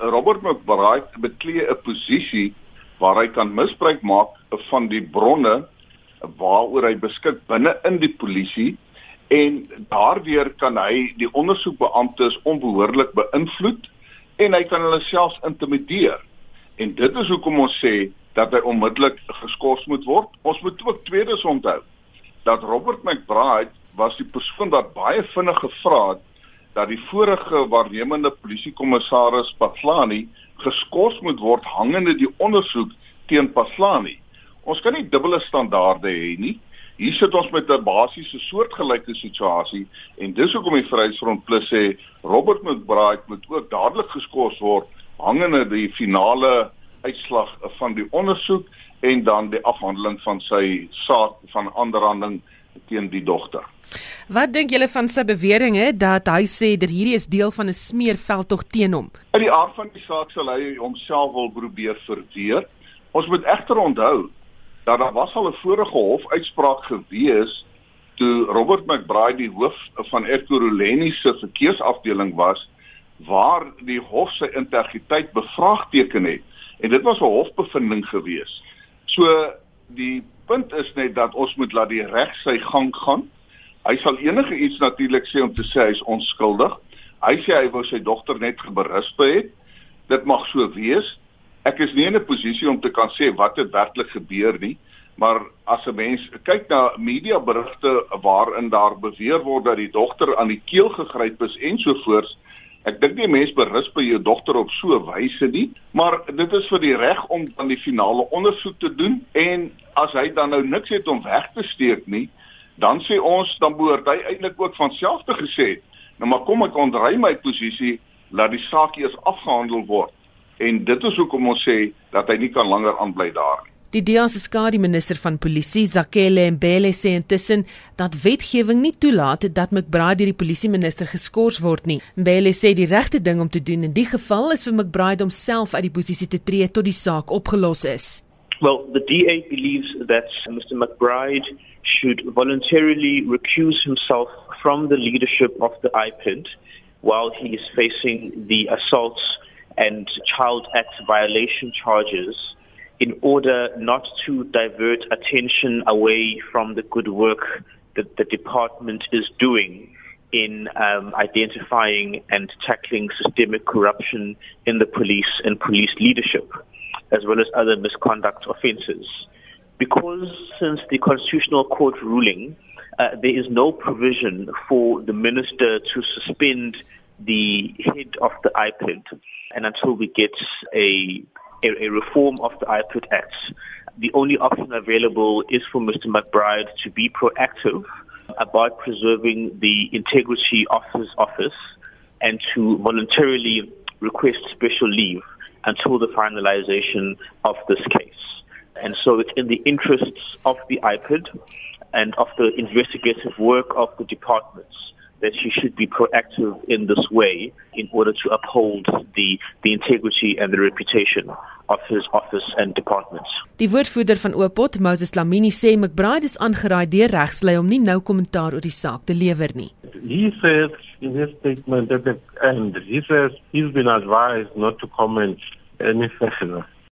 Robert McBride beklee 'n posisie waar hy kan misbruik maak van die bronne waaroor hy beskik binne in die polisie en daardeur kan hy die ondersoekbeamptes onbehoorlik beïnvloed en hy kan hulle selfs intimideer. En dit is hoekom ons sê dat hy onmiddellik geskort moet word. Ons moet ook tweedens onthou dat Robert McBride was die persoon wat baie vinnig gevra het dat die vorige waarnemende polisiekommissaris Patlani geskort moet word hangende die ondersoek teen Patlani. Ons kan nie dubbele standaarde hê nie. Hier sit ons met 'n basiese soortgelyke situasie en dis hoekom die Vryheidsfront Plus sê Robert McBride moet ook dadelik geskort word hangende die finale uitslag van die ondersoek en dan die afhandeling van sy saak van aanranding teen die dogter. Wat dink julle van sy beweringe dat hy sê dat hierdie is deel van 'n smeerveldtog teen hom? In die aard van die saak sal hy homself wil probeer verweer. Ons moet egter onthou dat daar was al 'n vorige hofuitspraak gewees toe Robert McBride die hoof van Ekurhuleni se verkeersafdeling was waar die hof sy integriteit bevraagteken het en dit was 'n hofbevinding gewees. So die punt is net dat ons moet laat die reg sy gang gaan. Hy sal enige iets natuurlik sê om te sê hy is onskuldig. Hy sê hy wou sy dogter net berisp het. Dit mag so wees. Ek is nie in 'n posisie om te kan sê wat het werklik gebeur nie, maar as 'n mens kyk na media berigte waarin daar beweer word dat die dogter aan die keel gegryp is en so voort, Ek dink nie mense berus by jou dogter op so 'n wyse nie, maar dit is vir die reg om dan die finale ondersoek te doen en as hy dan nou niks het om weg te steek nie, dan sê ons dan behoort hy eintlik ook van self te gesê. Nou maar kom ek ontry my posisie, laat die saak eers afgehandel word. En dit is hoekom ons sê dat hy nie kan langer aanbly daar nie. Die DEA se skadu minister van polisie, Zakele Mbele, sê intussen dat wetgewing nie toelaat dat McBride deur die polisie minister geskort word nie. Mbele sê die regte ding om te doen in die geval is vir McBride homself uit die posisie te tree tot die saak opgelos is. Well, the DA believes that Mr. McBride should voluntarily recuse himself from the leadership of the IPID while he is facing the assaults and child act violation charges in order not to divert attention away from the good work that the department is doing in um, identifying and tackling systemic corruption in the police and police leadership, as well as other misconduct offences. Because since the Constitutional Court ruling, uh, there is no provision for the minister to suspend the head of the IPID, and until we get a a, a reform of the IPID Act. The only option available is for Mr. McBride to be proactive about preserving the integrity of his office and to voluntarily request special leave until the finalization of this case. And so it's in the interests of the IPID and of the investigative work of the departments that she should be proactive in this way in order to uphold the the integrity and the reputation of his office and departments. Die woordvoerder van Opot, Moses Lamini sê McBride is aangeraai deur regslei om nie nou kommentaar oor die saak te lewer nie. He says in his statement at the end, he says he's been advised not to comment any further.